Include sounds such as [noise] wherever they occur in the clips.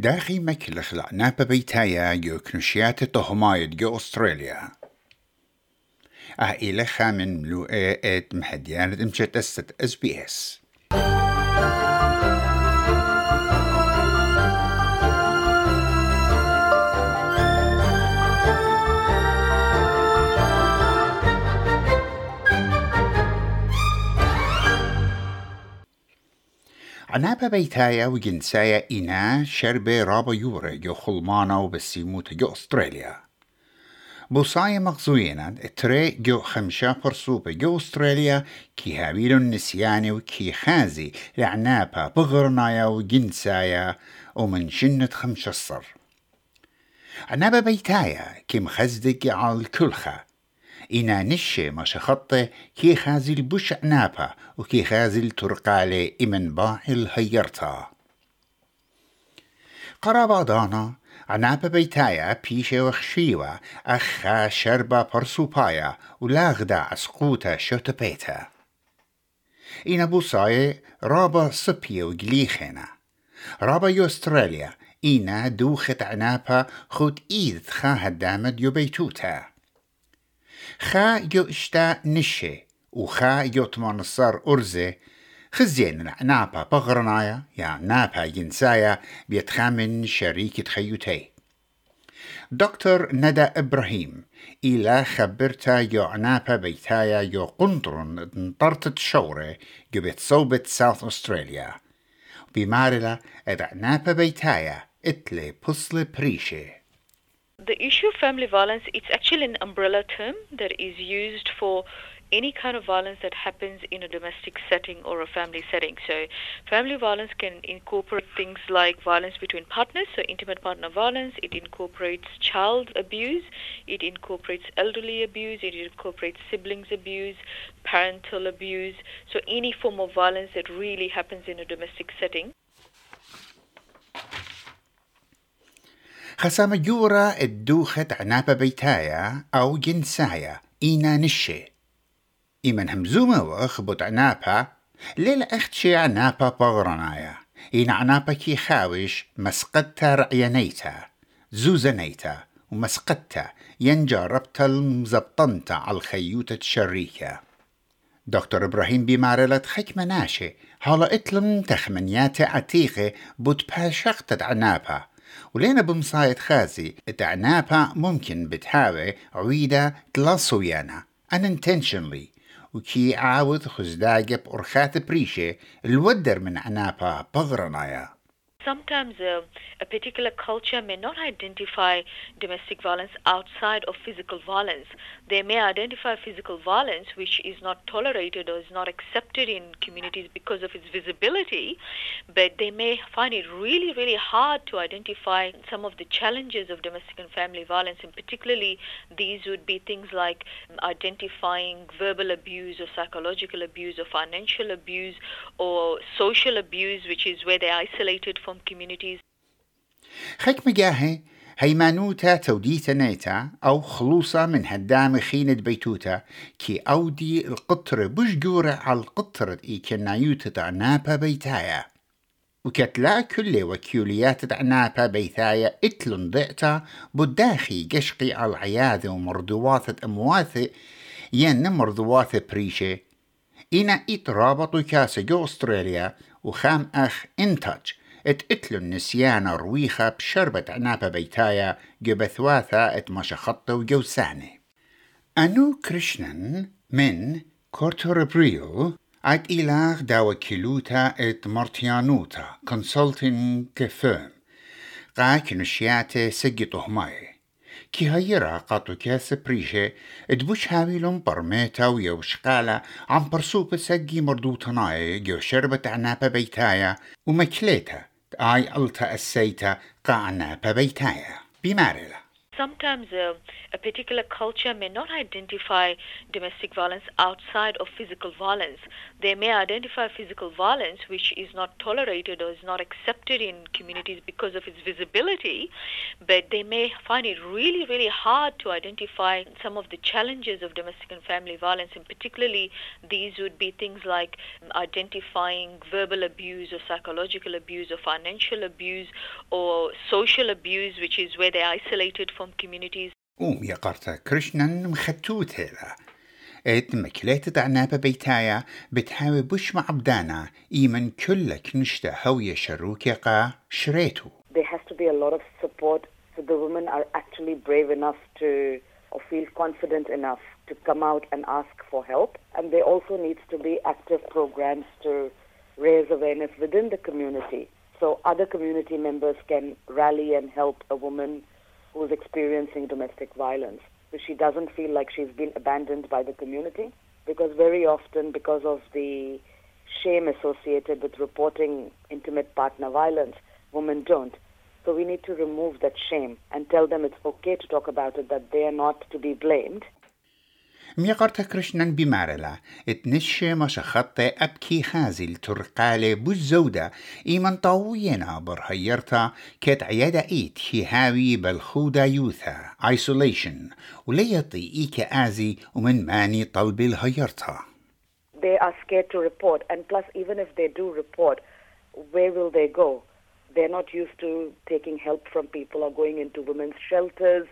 داخي مكلخ لعنابة بيتايا يوكنشيات طهمايد جو أستراليا عائلة خامن ملوئة ات مهديانة امشت است اس بي اس عنابة بيتايا وجنسايا إنا شربة رابا يورا جو خلمانا وبسيموت جو أستراليا. بوصايا مغزوينا تري جو خمشا فرصوبة جو أستراليا كي هابيلو النسياني وكي خازي لعنابة بغرنايا وجنسايا ومن شنة خمشة الصر. عنابة بيتايا كي مخزدق على الكلخة إنا نشي ما شخطة كي خازي البش عنابة وكي خازي الترقالي إمن باعي الهيرتا قرابة دانا عنابة بيتايا بيشة وخشيوة أخا شربة برسوبايا ولاغدا أسقوتا شوتبيتا إنا بوصاي رابا صبية وقليخينا. رابا يوستراليا إنا دوخت عنابة خود إيد خا هدامد يو بيتوتا. خا يو اشتا نشي وخا يو تمنصر أرزي خزين نابا بغرنايا يا نابا جنسايا بيتخامن شريكة خيوتي دكتور ندى إبراهيم إلى خبرتا يو عنابا بيتايا يو قنطرن انطرتت شورة جو بتصوبة ساوث أستراليا بمارلا إذا عنابا بيتايا اتلي بصل بريشي The issue of family violence, it's actually an umbrella term that is used for any kind of violence that happens in a domestic setting or a family setting. So, family violence can incorporate things like violence between partners, so intimate partner violence, it incorporates child abuse, it incorporates elderly abuse, it incorporates siblings abuse, parental abuse, so any form of violence that really happens in a domestic setting. خسامة جورا الدوخة عنابة بيتايا أو جنسايا إينا نشي. إيمن همزومة وأخبط عنابة ليلة أختشي عنابة بغرنايا. إين عنابة كي خاوش مسقدتا رعيانيتا زوزنيتا ومسقدتا ينجربتا المزبطنتا على الخيوتة الشريكة دكتور إبراهيم بمارلة خكمة ناشي هالا إتلم تخمنيات عتيقة بوت باشقتت عنابة ولينا بمصايد خازي عنابة ممكن بتحاوي عويدة تلاصويانا unintentionally وكي عاوض خزداجب أرخات بريشة الودر من عنابة بغرنايا. Sometimes a, a, particular culture may not identify domestic violence outside of physical violence. They may identify physical violence which is not tolerated or is not accepted in communities because of its visibility, but they may find it really, really hard to identify some of the challenges of domestic and family violence, and particularly these would be things like um, identifying verbal abuse or psychological abuse or financial abuse or social abuse, which is where they're isolated from communities. خيك مجاهي هيمانوتا توديتا نيتا أو خلوصة من هدام خينة بيتوتا كي أودي القطر بجورة على القطرة إي كنايوتا عنابا بيتايا وكتلا كل وكيوليات عنابا بيتايا اتلن ضعتا بداخي قشقي على العياذة ومرضوات أمواث ين مرضوات بريشة إنا إت رابطو كاسة جو أستراليا وخام أخ إنتاج ات اتلو النسيان رويخة بشربة عنابة بيتايا جبثواثا ات مشخط وجوساني أنو كريشنن من كورتوربريو عد إلاغ داو كيلوتا ات مرتيانوتا كونسلتنج كفيرم قا كنشياتي سجي طهماي كي هيرا قاطو كاس بريشة ادبوش هاويلون برميتا ويوشقالا عم برسوب سجي مردوتناي جو شربة عنابة بيتايا ومكليتا آي ألتا السيتا قاعنا ببيتايا بمارلا sometimes a, a, particular culture may not identify domestic violence outside of physical violence. They may identify physical violence which is not tolerated or is not accepted in communities because of its visibility, but they may find it really, really hard to identify some of the challenges of domestic and family violence, and particularly these would be things like identifying verbal abuse or psychological abuse or financial abuse or social abuse, which is where they're isolated from communities. أم يقرتا كريشنان مختوت هذا ات مكلات عنابة بيتايا بتحاوي بش مع بدانا إيمن كلك نشتا هوية شروكيقا شريتو There has to be a lot of support so the women are actually brave enough to or feel confident enough to come out and ask for help. And there also needs to be active programs to raise awareness within the community so other community members can rally and help a woman who's experiencing domestic violence. So she doesn't feel like she's been abandoned by the community because very often because of the shame associated with reporting intimate partner violence, women don't. So we need to remove that shame and tell them it's okay to talk about it, that they are not to be blamed. ميقرت كرشنن بمارلا اتنشي مش أبكي خازل ترقالي بوزودة إيمن طاوينا برهيرتا كت عيادة إيت هاوي بالخودة يوثا isolation وليطي إيك آزي ومن ماني طلب الهيرتا They are scared to report and plus even if they do report, where will they go? They're not used to taking help from people or going into women's shelters.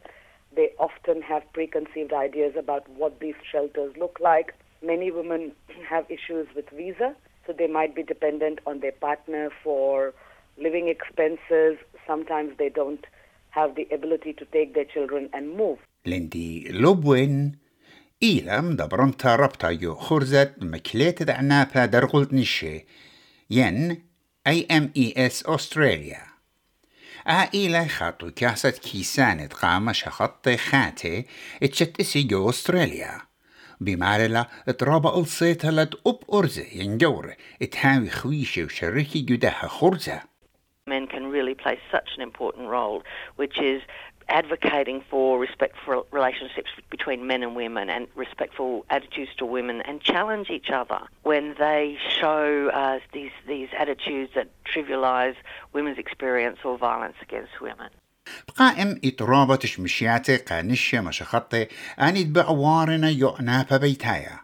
They often have preconceived ideas about what these shelters look like. Many women [clears throat] have issues with visa, so they might be dependent on their partner for living expenses. Sometimes they don't have the ability to take their children and move. لندي لوبوين إيلم دبرنتا ربطا يو خرزت مكليت عنابا درغلت نشي ين AMES أستراليا عائلة خاطو كاسة كيسانة قامة شخط خاتي اتشت اسي جو أستراليا بمعرلة اترابا الصيتها لد أب أرزة ينجور اتهاوي خويشة وشركي جدها خرزة Men can really play such an important role, which is advocating for respectful relationships between men and women and respectful attitudes to women and challenge each other when they show uh, these, these attitudes that trivialise women's experience or violence against women. بقائم إترابة تشمشياتي قانشة مشخطي أني بعوارنا يعنافة بيتايا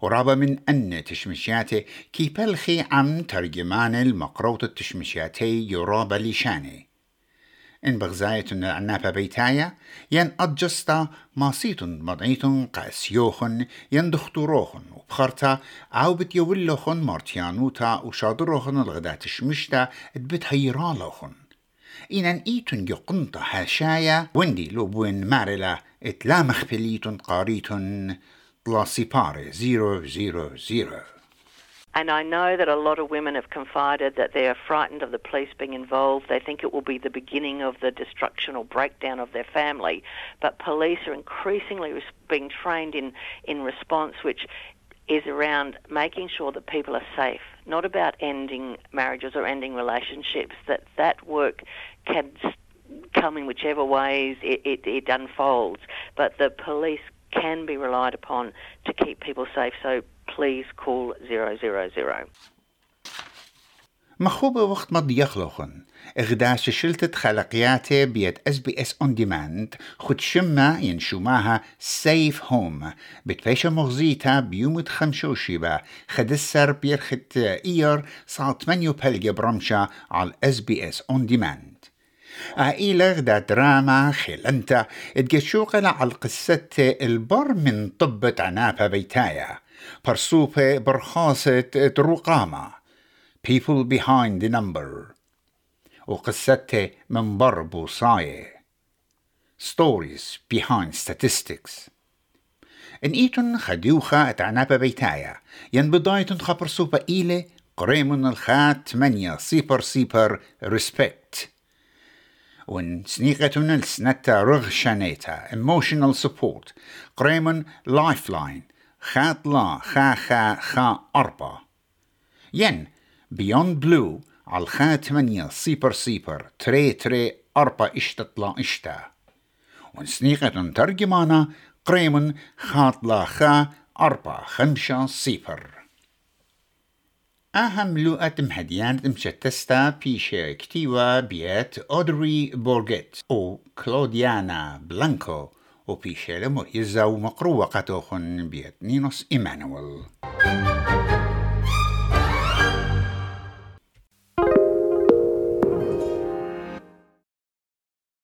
ورابا من أن تشمشياتي كي بلخي عم ترجمان المقروط التشمشياتي يرابا لشاني إن بغزاية عنابة بيتايا ين أدجستا ماسيتن مضعيتن قاسيوخن ين دختوروخن وبخرتا عاو بتيولوخن مارتيانوتا وشادروخن الغدات شمشتا ادبت هيرالوخن. إنن إيتن يقنط حاشايا وندي لوبوين مارلا اتلا مخفليتن قاريتن طلاسيباري زيرو زيرو زيرو. And I know that a lot of women have confided that they are frightened of the police being involved. They think it will be the beginning of the destruction or breakdown of their family. But police are increasingly being trained in, in response, which is around making sure that people are safe, not about ending marriages or ending relationships, that that work can come in whichever ways it, it, it unfolds. But the police can be relied upon to keep people safe. So please call 000. مخوبة وقت ما يخلقن إغداس شلتت خلقياتي بيد اس بي اس اون ديماند خد شمة ينشوماها سيف هوم بتفيشة مغزيتا بيومت خمشوشي با خدسر بيرخت إير صعت منيو بلغ برمشة على اس بي اس اون ديماند عائلة دا دراما خلنتا اتجشوقنا على قصة البر من طبة عنابة بيتايا. برسوبة برخاصة تروقامة People Behind the Number. وقصته من بر بوصاية Stories Behind Statistics. إن إيتن خديوخا اتعنابة بيتايا ين بدايتن خبر سوبا إيلة قريمن الخات منيا سيبر سيبر ريسبكت ون سنيقتن السنتا رغ شانيتا emotional support. قريمن lifeline. خات لا خا خا خا أربا. ين بيوند بلو على الخات ثمانية سيبر سيبر تري تري أربا إشتا طلا إشتا. ونسنيقة ترجمانا قريم خاطلا خا أربعة خمسة صفر أهم لوقة مهديان مشتستا بيشة كتيوة بيت أودري بورغيت أو كلوديانا بلانكو وبيشة لمريزة ومقروة قطوخن بيت نينوس إيمانويل.